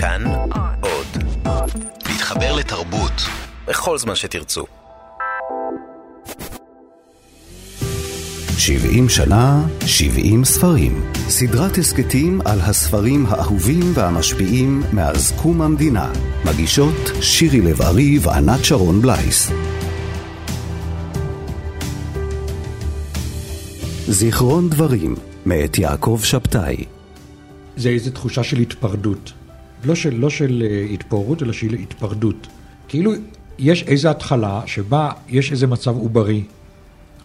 כאן עוד. להתחבר לתרבות בכל זמן שתרצו. 70 שנה, 70 ספרים. סדרת הסכתים על הספרים האהובים והמשפיעים מאז קום המדינה. מגישות שירי לב-ארי וענת שרון בלייס. זיכרון דברים, מאת יעקב שבתאי. זה איזו תחושה של התפרדות. לא של, לא של uh, התפוררות, אלא של התפרדות. כאילו יש איזו התחלה שבה יש איזה מצב עוברי.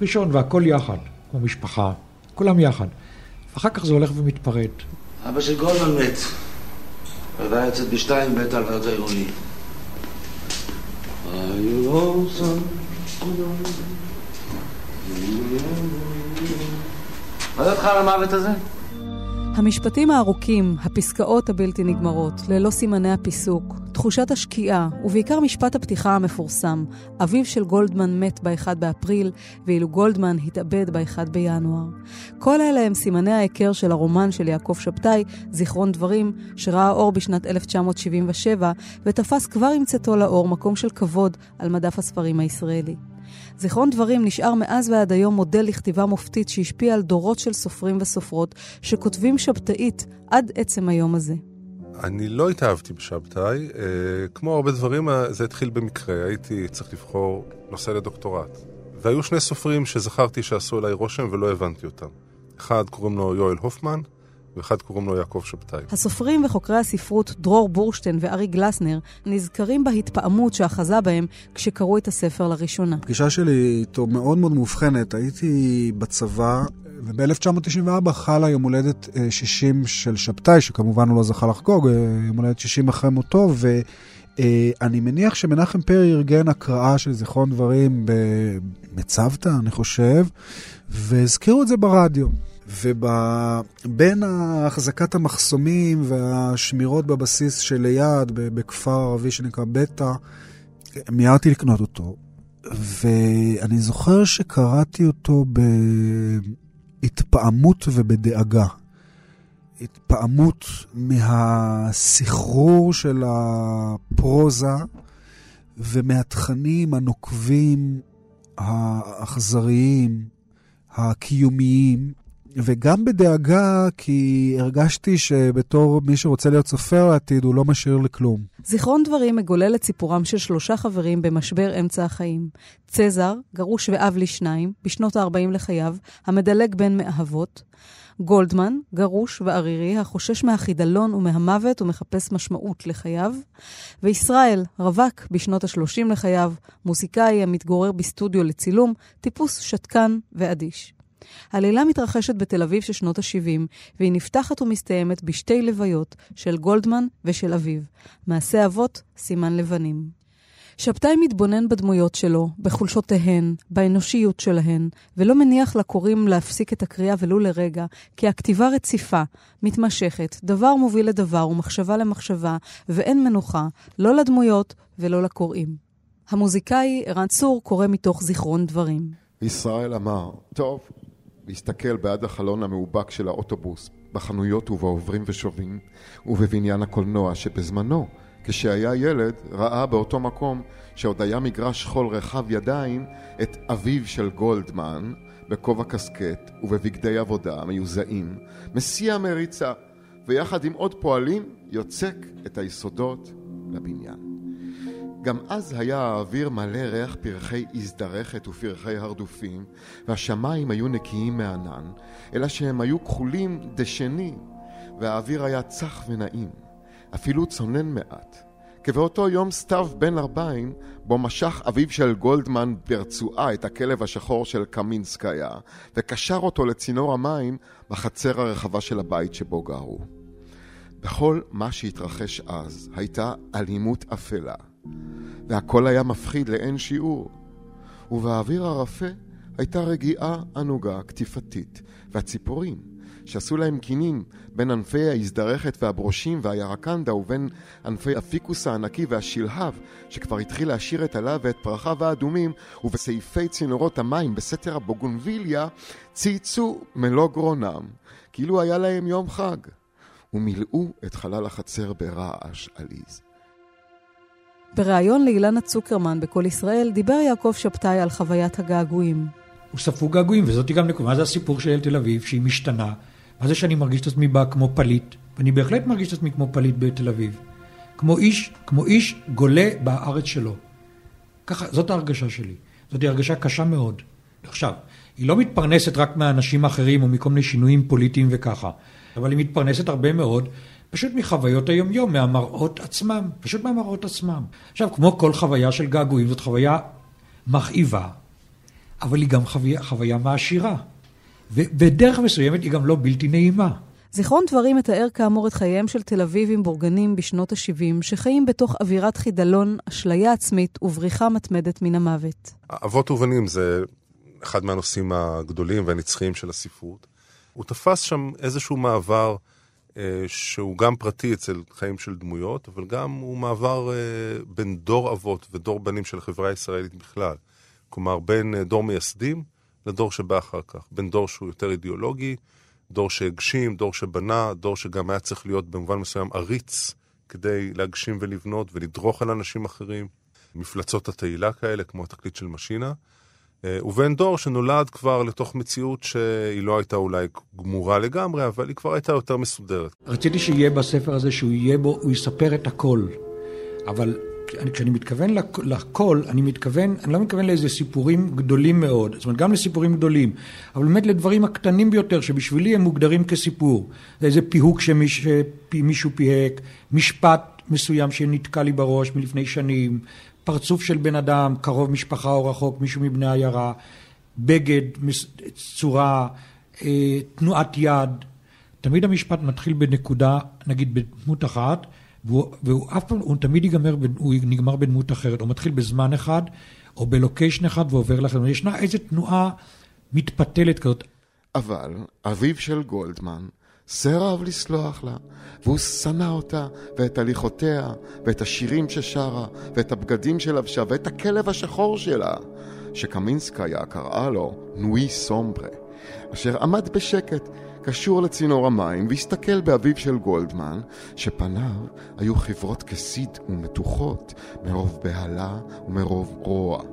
ראשון והכל יחד, כמו משפחה, כולם יחד. ואחר כך זה הולך ומתפרד. אבא של גולדמן מת. הלוויה יוצאת בשתיים בית הלוויות העירוני. מה דעתך על המוות הזה? המשפטים הארוכים, הפסקאות הבלתי נגמרות, ללא סימני הפיסוק, תחושת השקיעה, ובעיקר משפט הפתיחה המפורסם, אביו של גולדמן מת ב-1 באפריל, ואילו גולדמן התאבד ב-1 בינואר. כל אלה הם סימני ההיכר של הרומן של יעקב שבתאי, זיכרון דברים, שראה אור בשנת 1977, ותפס כבר עם צאתו לאור מקום של כבוד על מדף הספרים הישראלי. זיכרון דברים נשאר מאז ועד היום מודל לכתיבה מופתית שהשפיע על דורות של סופרים וסופרות שכותבים שבתאית עד עצם היום הזה. אני לא התאהבתי בשבתאי, אה, כמו הרבה דברים, אה, זה התחיל במקרה, הייתי צריך לבחור נושא לדוקטורט. והיו שני סופרים שזכרתי שעשו עליי רושם ולא הבנתי אותם. אחד קוראים לו יואל הופמן, ואחד קוראים לו יעקב שבתאי. הסופרים וחוקרי הספרות דרור בורשטיין וארי גלסנר נזכרים בהתפעמות שאחזה בהם כשקראו את הספר לראשונה. הפגישה שלי איתו מאוד מאוד מאובחנת. הייתי בצבא, וב-1994 חלה יום הולדת 60 אה, של שבתאי, שכמובן הוא לא זכה לחגוג, אה, יום הולדת 60 אחרי מותו, ואני מניח שמנחם פרי ארגן הקראה של זיכרון דברים במצוותא, אני חושב, והזכירו את זה ברדיו. ובין החזקת המחסומים והשמירות בבסיס שליד, בכפר ערבי שנקרא בטא, מיהרתי לקנות אותו. ואני זוכר שקראתי אותו בהתפעמות ובדאגה. התפעמות מהסחרור של הפרוזה ומהתכנים הנוקבים, האכזריים, הקיומיים, וגם בדאגה, כי הרגשתי שבתור מי שרוצה להיות סופר לעתיד, הוא לא משאיר לכלום. זיכרון דברים מגולל את סיפורם של שלושה חברים במשבר אמצע החיים. צזר, גרוש ואב לשניים, בשנות ה-40 לחייו, המדלג בין מאהבות. גולדמן, גרוש וערירי, החושש מהחידלון ומהמוות ומחפש משמעות לחייו. וישראל, רווק בשנות ה-30 לחייו, מוזיקאי המתגורר בסטודיו לצילום, טיפוס שתקן ואדיש. העלילה מתרחשת בתל אביב של שנות ה-70, והיא נפתחת ומסתיימת בשתי לוויות, של גולדמן ושל אביו. מעשה אבות, סימן לבנים. שבתאי מתבונן בדמויות שלו, בחולשותיהן, באנושיות שלהן, ולא מניח לקוראים להפסיק את הקריאה ולו לרגע, כי הכתיבה רציפה, מתמשכת, דבר מוביל לדבר ומחשבה למחשבה, ואין מנוחה, לא לדמויות ולא לקוראים. המוזיקאי ערן צור קורא מתוך זיכרון דברים. ישראל אמר, טוב, להסתכל בעד החלון המאובק של האוטובוס, בחנויות ובעוברים ושבים, ובבניין הקולנוע שבזמנו, כשהיה ילד, ראה באותו מקום שעוד היה מגרש חול רחב ידיים, את אביו של גולדמן, בכובע קסקט ובבגדי עבודה מיוזעים, מסיע מריצה, ויחד עם עוד פועלים יוצק את היסודות לבניין. גם אז היה האוויר מלא ריח פרחי הזדרכת ופרחי הרדופים, והשמיים היו נקיים מענן, אלא שהם היו כחולים דשני, והאוויר היה צח ונעים, אפילו צונן מעט. כבאותו יום סתיו בן ארבעים, בו משך אביו של גולדמן ברצועה את הכלב השחור של קמינסקיה, וקשר אותו לצינור המים בחצר הרחבה של הבית שבו גרו. בכל מה שהתרחש אז הייתה אלימות אפלה. והכל היה מפחיד לאין שיעור. ובאוויר הרפה הייתה רגיעה ענוגה קטיפתית, והציפורים, שעשו להם קינים בין ענפי ההזדרכת והברושים והירקנדה ובין ענפי הפיקוס הענקי והשלהב, שכבר התחיל להשאיר את עליו ואת פרחיו האדומים, ובסעיפי צינורות המים בסתר הבוגונביליה, צייצו מלוא גרונם, כאילו היה להם יום חג. ומילאו את חלל החצר ברעש עליז. בריאיון לאילנה צוקרמן בקול ישראל דיבר יעקב שבתאי על חוויית הגעגועים. הוא ספוג געגועים, וזאת גם נקודה. מה זה הסיפור של תל אביב, שהיא משתנה? מה זה שאני מרגיש את עצמי בה כמו פליט? ואני בהחלט מרגיש את עצמי כמו פליט בתל אביב. כמו איש, כמו איש גולה בארץ שלו. ככה, זאת ההרגשה שלי. זאת הרגשה קשה מאוד. עכשיו, היא לא מתפרנסת רק מהאנשים האחרים או מכל מיני שינויים פוליטיים וככה, אבל היא מתפרנסת הרבה מאוד פשוט מחוויות היומיום, מהמראות עצמם, פשוט מהמראות עצמם. עכשיו, כמו כל חוויה של געגועים, זאת חוויה מכאיבה, אבל היא גם חוויה, חוויה מעשירה. ובדרך מסוימת היא גם לא בלתי נעימה. זיכרון דברים מתאר כאמור את חייהם של תל אביבים בורגנים בשנות ה-70, שחיים בתוך אווירת חידלון, אשליה עצמית ובריחה מתמדת מן המוות. אבות ובנים זה אחד מהנושאים הגדולים והנצחיים של הספרות. הוא תפס שם איזשהו מעבר שהוא גם פרטי אצל חיים של דמויות, אבל גם הוא מעבר אה, בין דור אבות ודור בנים של החברה הישראלית בכלל. כלומר, בין אה, דור מייסדים לדור שבא אחר כך. בין דור שהוא יותר אידיאולוגי, דור שהגשים, דור שבנה, דור שגם היה צריך להיות במובן מסוים עריץ כדי להגשים ולבנות ולדרוך על אנשים אחרים. מפלצות התהילה כאלה, כמו התקליט של משינה. אה, ובין דור שנולד כבר לתוך מציאות שהיא לא הייתה אולי גמורה לגמרי, אבל היא כבר הייתה יותר מסודרת. רציתי שיהיה בספר הזה, שהוא יהיה בו, הוא יספר את הכל. אבל כשאני מתכוון לכל, אני מתכוון, אני לא מתכוון לאיזה סיפורים גדולים מאוד, זאת אומרת גם לסיפורים גדולים, אבל באמת לדברים הקטנים ביותר שבשבילי הם מוגדרים כסיפור. זה איזה פיהוק שמישהו פיהק, משפט מסוים שנתקע לי בראש מלפני שנים, פרצוף של בן אדם, קרוב משפחה או רחוק, מישהו מבני עיירה, בגד, צורה, אה, תנועת יד. תמיד המשפט מתחיל בנקודה, נגיד בדמות אחת, והוא, והוא אף פעם, הוא תמיד ייגמר, הוא נגמר בדמות אחרת, הוא מתחיל בזמן אחד, או בלוקיישן אחד ועובר לכם. ישנה איזו תנועה מתפתלת כזאת. אבל אביו של גולדמן סירב לסלוח לה, והוא שנא אותה, ואת הליכותיה, ואת השירים ששרה, ואת הבגדים שלבשה, ואת הכלב השחור שלה, שקמינסקיה קראה לו נוי סומברה, אשר עמד בשקט, קשור לצינור המים, והסתכל באביו של גולדמן, שפניו היו חברות כסיד ומתוחות, מרוב בהלה ומרוב רוע.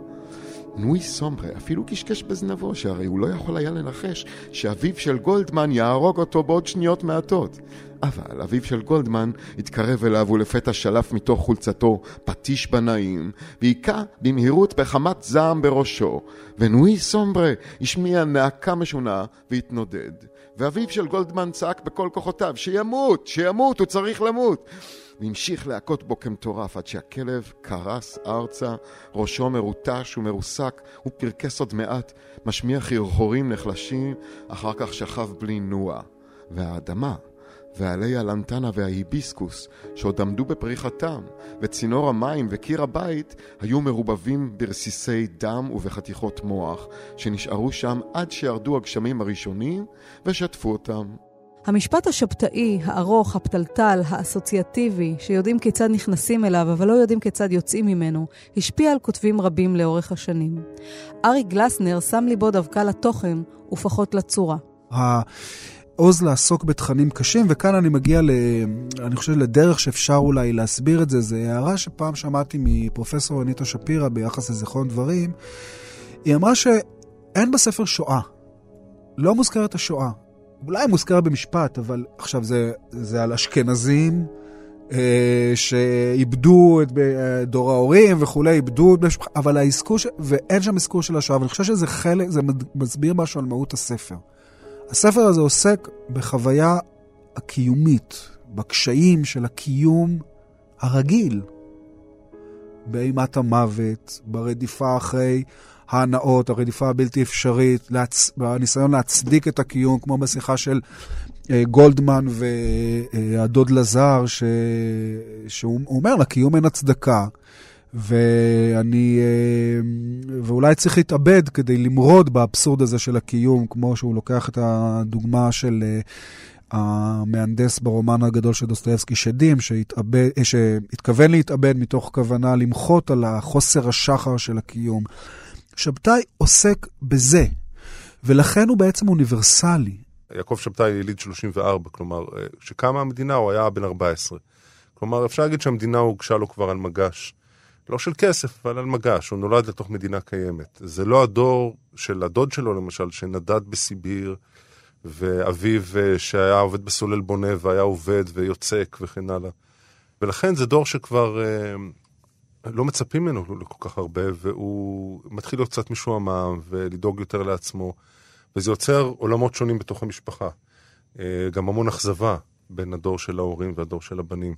נוי סומרה אפילו קשקש בזנבו, שהרי הוא לא יכול היה לנחש שאביו של גולדמן יהרוג אותו בעוד שניות מעטות. אבל אביו של גולדמן התקרב אליו ולפתע שלף מתוך חולצתו פטיש בנאים, והיכה במהירות בחמת זעם בראשו, ונוי סומברה השמיע נאקה משונה והתנודד. ואביו של גולדמן צעק בכל כוחותיו, שימות, שימות, הוא צריך למות. והמשיך להכות בו כמטורף עד שהכלב קרס ארצה, ראשו מרוטש ומרוסק, הוא פרקס עוד מעט, משמיע חרחורים נחלשים, אחר כך שכב בלי נוע. והאדמה, ועלי הלנטנה וההיביסקוס, שעוד עמדו בפריחתם, וצינור המים וקיר הבית, היו מרובבים ברסיסי דם ובחתיכות מוח, שנשארו שם עד שירדו הגשמים הראשונים, ושטפו אותם. המשפט השבתאי, הארוך, הפתלתל, האסוציאטיבי, שיודעים כיצד נכנסים אליו, אבל לא יודעים כיצד יוצאים ממנו, השפיע על כותבים רבים לאורך השנים. ארי גלסנר שם ליבו דווקא לתוכן ופחות לצורה. העוז לעסוק בתכנים קשים, וכאן אני מגיע, ל, אני חושב, לדרך שאפשר אולי להסביר את זה. זו הערה שפעם שמעתי מפרופסור אניטה שפירא ביחס לזיכרון דברים. היא אמרה שאין בספר שואה. לא מוזכרת השואה. אולי מוזכר במשפט, אבל עכשיו זה, זה על אשכנזים אה, שאיבדו את אה, דור ההורים וכולי, איבדו את משפחה, אבל האזכור, ש... ואין שם אזכור של השואה, ואני חושב שזה חלק, זה מסביר משהו על מהות הספר. הספר הזה עוסק בחוויה הקיומית, בקשיים של הקיום הרגיל, באימת המוות, ברדיפה אחרי ההנאות, הרדיפה הבלתי אפשרית, להצ... הניסיון להצדיק את הקיום, כמו בשיחה של אה, גולדמן והדוד לזר, ש... שהוא אומר, לקיום אין הצדקה. ואני, אה, ואולי צריך להתאבד כדי למרוד באבסורד הזה של הקיום, כמו שהוא לוקח את הדוגמה של אה, המהנדס ברומן הגדול של דוסטויבסקי, שדים, שהתאבד, שהתכוון להתאבד מתוך כוונה למחות על החוסר השחר של הקיום. שבתאי עוסק בזה, ולכן הוא בעצם אוניברסלי. יעקב שבתאי יליד 34, כלומר, כשקמה המדינה הוא היה בן 14. כלומר, אפשר להגיד שהמדינה הוגשה לו כבר על מגש. לא של כסף, אבל על מגש, הוא נולד לתוך מדינה קיימת. זה לא הדור של הדוד שלו, למשל, שנדד בסיביר, ואביו שהיה עובד בסולל בונה והיה עובד ויוצק וכן הלאה. ולכן זה דור שכבר אה, לא מצפים ממנו לכל כך הרבה, והוא מתחיל להיות קצת משועמם ולדאוג יותר לעצמו, וזה יוצר עולמות שונים בתוך המשפחה. אה, גם המון אכזבה בין הדור של ההורים והדור של הבנים.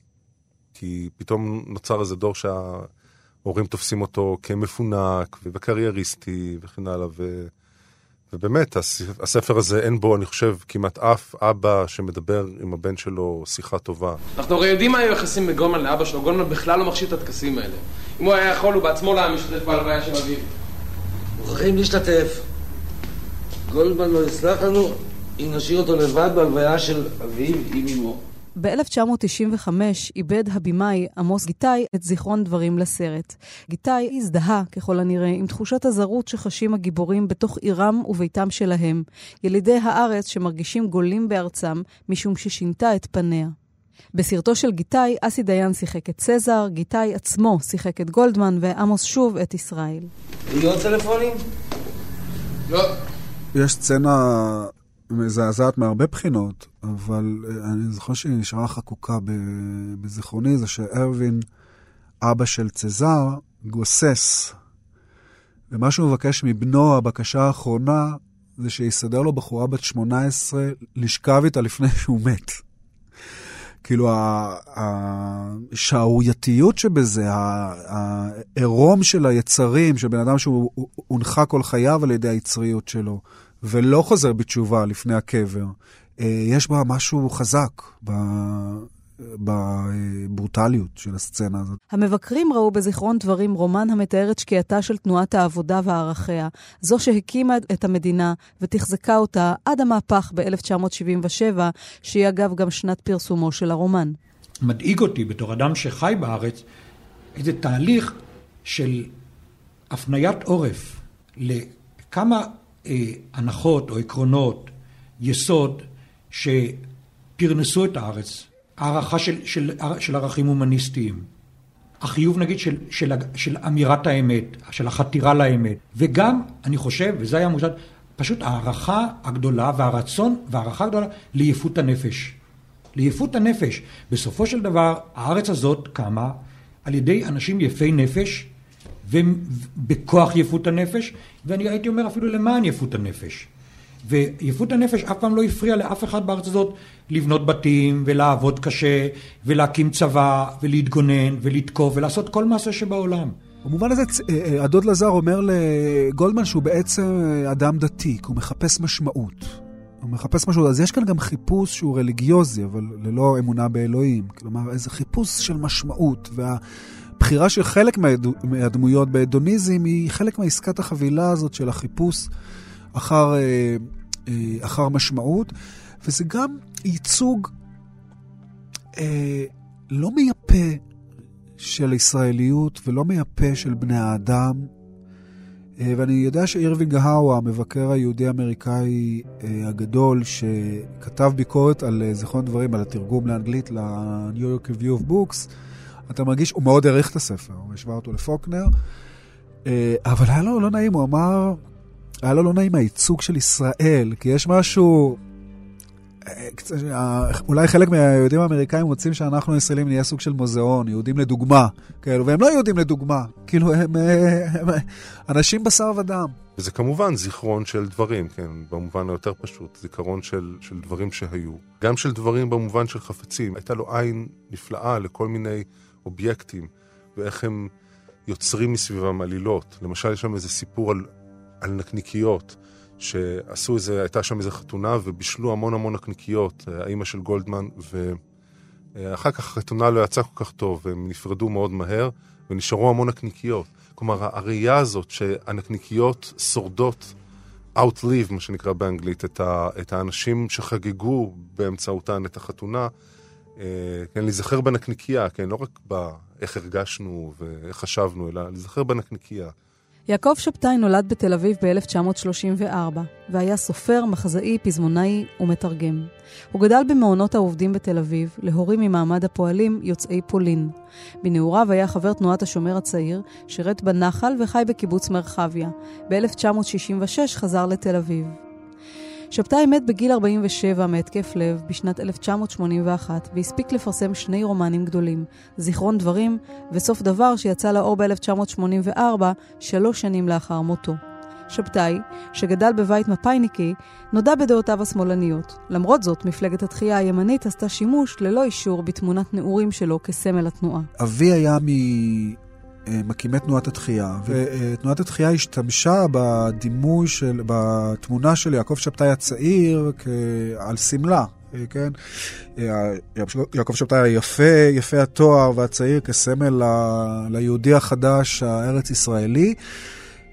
כי פתאום נוצר איזה דור שההורים תופסים אותו כמפונק וקרייריסטי וכן הלאה. ו... ובאמת, הספר הזה אין בו, אני חושב, כמעט אף אבא שמדבר עם הבן שלו שיחה טובה. אנחנו הרי יודעים מה היו יחסים בגולמן לאבא שלו, גולמן בכלל לא מחשיב את הטקסים האלה. אם הוא היה יכול, הוא בעצמו לא היה משתתף בהלוויה של אביו. מוכרחים להשתתף. גולדמן לא יסלח לנו אם נשאיר אותו לבד בהלוויה של אביו עם אמו. ב-1995 איבד הבמאי עמוס גיתאי את זיכרון דברים לסרט. גיתאי הזדהה, ככל הנראה, עם תחושת הזרות שחשים הגיבורים בתוך עירם וביתם שלהם, ילידי הארץ שמרגישים גולים בארצם משום ששינתה את פניה. בסרטו של גיתאי, אסי דיין שיחק את צזר, גיתאי עצמו שיחק את גולדמן ועמוס שוב את ישראל. יהיו עוד טלפונים? לא. יש סצנה מזעזעת מהרבה בחינות, אבל אה, אני זוכר שהיא נשארה חקוקה בזיכרוני, זה שארווין, אבא של צזר, גוסס. ומה שהוא מבקש מבנו, הבקשה האחרונה, זה שיסדר לו בחורה בת 18 לשכב איתה לפני שהוא מת. כאילו, השערורייתיות שבזה, העירום של היצרים, של בן אדם שהוא הונחה כל חייו על ידי היצריות שלו, ולא חוזר בתשובה לפני הקבר, אה, יש בה משהו חזק בברוטליות של הסצנה הזאת. המבקרים ראו בזיכרון דברים רומן המתאר את שקיעתה של תנועת העבודה וערכיה, זו שהקימה את המדינה ותחזקה אותה עד המהפך ב-1977, שהיא אגב גם שנת פרסומו של הרומן. מדאיג אותי בתור אדם שחי בארץ, איזה תהליך של הפניית עורף לכמה אה, הנחות או עקרונות יסוד שפרנסו את הארץ, הערכה של, של, של ערכים הומניסטיים, החיוב נגיד של, של, של אמירת האמת, של החתירה לאמת, וגם, אני חושב, וזה היה מושג, פשוט הערכה הגדולה והרצון והערכה הגדולה ליפות הנפש. ליפות הנפש. בסופו של דבר, הארץ הזאת קמה על ידי אנשים יפי נפש, ובכוח יפות הנפש, ואני הייתי אומר אפילו למען יפות הנפש. ויפות הנפש אף פעם לא הפריע לאף אחד בארץ הזאת לבנות בתים ולעבוד קשה ולהקים צבא ולהתגונן ולתקוף ולעשות כל מעשה שבעולם. במובן הזה אה, אה, הדוד לזר אומר לגולדמן שהוא בעצם אה, אדם דתי, כי הוא מחפש משמעות. הוא מחפש משהו, אז יש כאן גם חיפוש שהוא רליגיוזי, אבל ללא אמונה באלוהים. כלומר, איזה חיפוש של משמעות. וה... הבחירה של חלק מהדמויות בהדוניזם היא חלק מעסקת החבילה הזאת של החיפוש אחר, אה, אה, אחר משמעות, וזה גם ייצוג אה, לא מייפה של ישראליות ולא מייפה של בני האדם. ואני יודע שאירווינג האו, המבקר היהודי-אמריקאי הגדול, שכתב ביקורת על זיכרון דברים, על התרגום לאנגלית ל-New York Review of Books, אתה מרגיש, הוא מאוד העריך את הספר, הוא השווה אותו לפוקנר, אה, אבל היה לו לא נעים, הוא אמר, היה לו לא נעים הייצוג של ישראל, כי יש משהו... אה, אה, אולי חלק מהיהודים האמריקאים רוצים שאנחנו הישראלים נהיה סוג של מוזיאון, יהודים לדוגמה, כאילו, והם לא יהודים לדוגמה, כאילו, הם, הם אנשים בשר ודם. וזה כמובן זיכרון של דברים, כן, במובן היותר פשוט, זיכרון של, של דברים שהיו. גם של דברים במובן של חפצים. הייתה לו עין נפלאה לכל מיני אובייקטים, ואיך הם יוצרים מסביבם עלילות. למשל, יש שם איזה סיפור על, על נקניקיות, שעשו איזה, הייתה שם איזה חתונה ובישלו המון המון נקניקיות, האימא של גולדמן, ואחר כך החתונה לא יצאה כל כך טוב, והם נפרדו מאוד מהר, ונשארו המון נקניקיות. כלומר, הראייה הזאת שהנקניקיות שורדות outlive, מה שנקרא באנגלית, את, ה, את האנשים שחגגו באמצעותן את החתונה, אה, כן, להיזכר בנקניקייה, כן, לא רק באיך הרגשנו ואיך חשבנו, אלא להיזכר בנקניקייה. יעקב שבתאי נולד בתל אביב ב-1934, והיה סופר, מחזאי, פזמונאי ומתרגם. הוא גדל במעונות העובדים בתל אביב, להורים ממעמד הפועלים יוצאי פולין. בנעוריו היה חבר תנועת השומר הצעיר, שירת בנחל וחי בקיבוץ מרחביה. ב-1966 חזר לתל אביב. שבתאי מת בגיל 47 מהתקף לב בשנת 1981 והספיק לפרסם שני רומנים גדולים, זיכרון דברים וסוף דבר שיצא לאור ב-1984, שלוש שנים לאחר מותו. שבתאי, שגדל בבית מפאיניקי, נודע בדעותיו השמאלניות. למרות זאת, מפלגת התחייה הימנית עשתה שימוש ללא אישור בתמונת נעורים שלו כסמל התנועה. אבי היה. אה, מקימי תנועת התחייה, ותנועת התחייה השתמשה בדימוי של, בתמונה של יעקב שבתאי הצעיר על שמלה, אה, כן? אה, יעקב שבתאי היפה, יפה התואר והצעיר כסמל ליהודי החדש הארץ-ישראלי,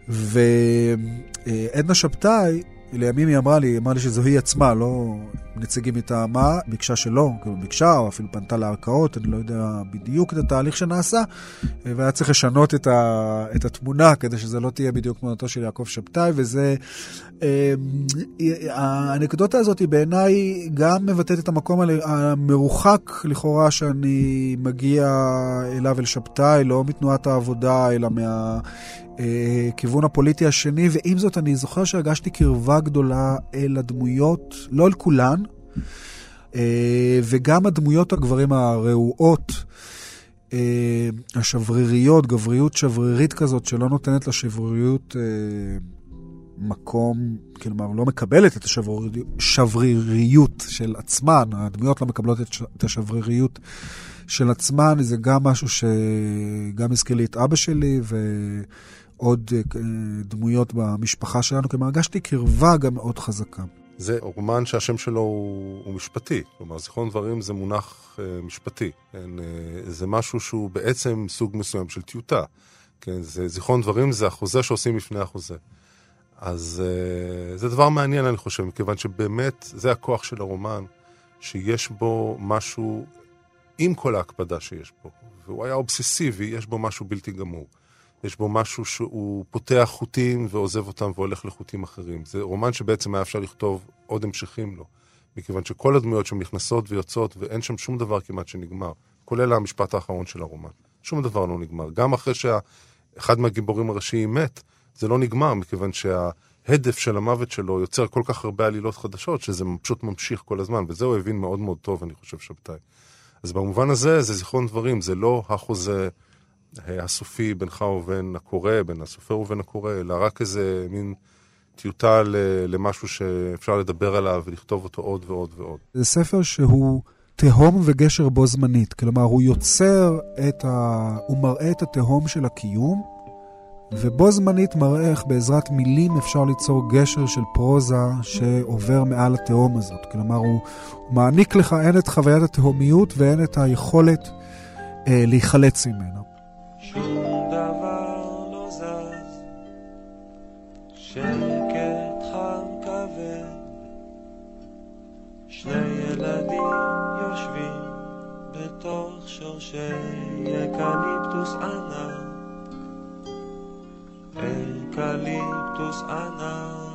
ועדנה שבתאי לימים היא אמרה לי, אמרה לי שזו היא עצמה, לא נציגים מטעמה, ביקשה שלא, כאילו ביקשה, או אפילו פנתה לערכאות, אני לא יודע בדיוק את התהליך שנעשה, והיה צריך לשנות את, ה, את התמונה כדי שזה לא תהיה בדיוק תמונתו של יעקב שבתאי, וזה... אה, האנקדוטה הזאת היא בעיניי גם מבטאת את המקום המרוחק לכאורה שאני מגיע אליו, אל שבתאי, לא מתנועת העבודה, אלא מה... הכיוון הפוליטי השני, ועם זאת אני זוכר שהרגשתי קרבה גדולה אל הדמויות, לא אל כולן, אה, וגם הדמויות הגברים הרעועות, אה, השבריריות, גבריות שברירית כזאת, שלא נותנת לשבריריות אה, מקום, כלומר, לא מקבלת את השבריריות של עצמן, הדמויות לא מקבלות את השבריריות של עצמן, זה גם משהו שגם הזכיר לי את אבא שלי, ו... עוד אה, דמויות במשפחה שלנו, כלומר הרגשתי קרבה גם מאוד חזקה. זה רומן שהשם שלו הוא, הוא משפטי, כלומר זיכרון דברים זה מונח אה, משפטי, כן? אה, זה משהו שהוא בעצם סוג מסוים של טיוטה, כן? זה, זיכרון דברים זה החוזה שעושים לפני החוזה. אז אה, זה דבר מעניין אני חושב, מכיוון שבאמת זה הכוח של הרומן, שיש בו משהו עם כל ההקפדה שיש בו, והוא היה אובססיבי, יש בו משהו בלתי גמור. יש בו משהו שהוא פותח חוטים ועוזב אותם והולך לחוטים אחרים. זה רומן שבעצם היה אפשר לכתוב עוד המשכים לו, מכיוון שכל הדמויות שם נכנסות ויוצאות ואין שם שום דבר כמעט שנגמר, כולל המשפט האחרון של הרומן. שום דבר לא נגמר. גם אחרי שאחד מהגיבורים הראשיים מת, זה לא נגמר, מכיוון שההדף של המוות שלו יוצר כל כך הרבה עלילות חדשות, שזה פשוט ממשיך כל הזמן, וזה הוא הבין מאוד מאוד טוב, אני חושב, שבתאי. אז במובן הזה, זה זיכרון דברים, זה לא החוזה... הסופי בינך ובין הקורא, בין הסופר ובין הקורא, אלא רק איזה מין טיוטה למשהו שאפשר לדבר עליו ולכתוב אותו עוד ועוד ועוד. זה ספר שהוא תהום וגשר בו זמנית. כלומר, הוא יוצר את ה... הוא מראה את התהום של הקיום, ובו זמנית מראה איך בעזרת מילים אפשר ליצור גשר של פרוזה שעובר מעל התהום הזאת. כלומר, הוא, הוא מעניק לך הן את חוויית התהומיות והן את היכולת אה, להיחלץ ממנה. שקט חם כבד, שני ילדים יושבים בתוך שורשי אקליפטוס ענק, אקליפטוס ענק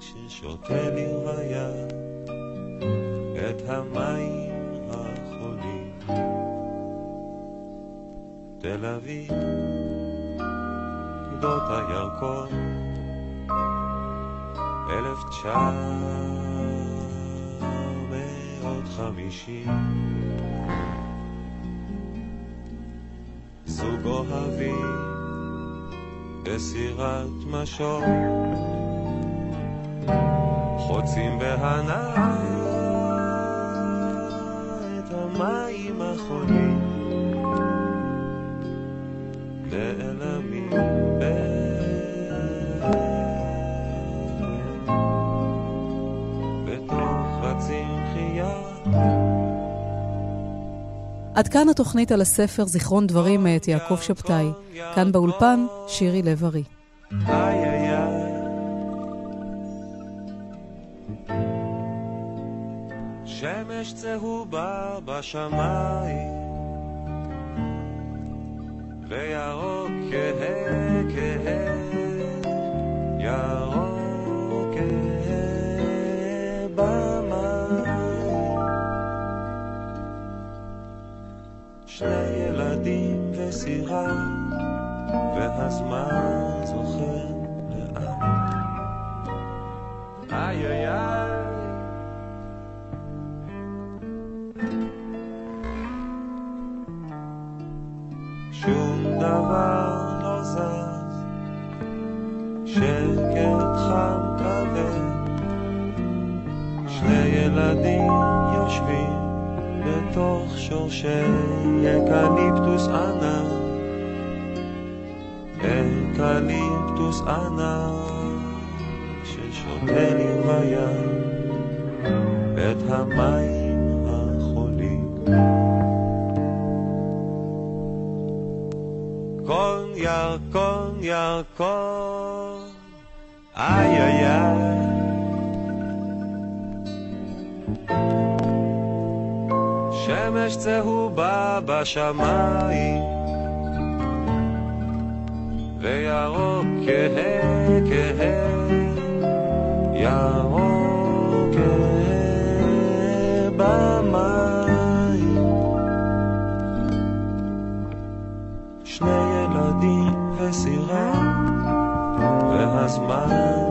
ששותה לרוויה את המים תל אביב, גדות הירקון, אלף תשע מאות חמישים. זוג אוהבים בסירת משור, חוצים בהנאה את המים החולים. עד כאן התוכנית על הספר זיכרון דברים מאת יעקב שבתאי. כאן באולפן, שירי לב-ארי. שמש צהובה בשמיים וירוק כהה כהה שני וסירה, והזמן זוכר לאט. איי איי איי. שום דבר לא זז, שקט חם כבד, שני ילדים יושבים בתוך שורשי אקליפטוס ענק, אקליפטוס ענק ששותה לי בים את המים החולים. קון ירקון ירקון, איי איי איי. שמש צהובה בשמיים, וירוק כהה כהה, ירוק כהה במים. שני ילדים וסירה, והזמן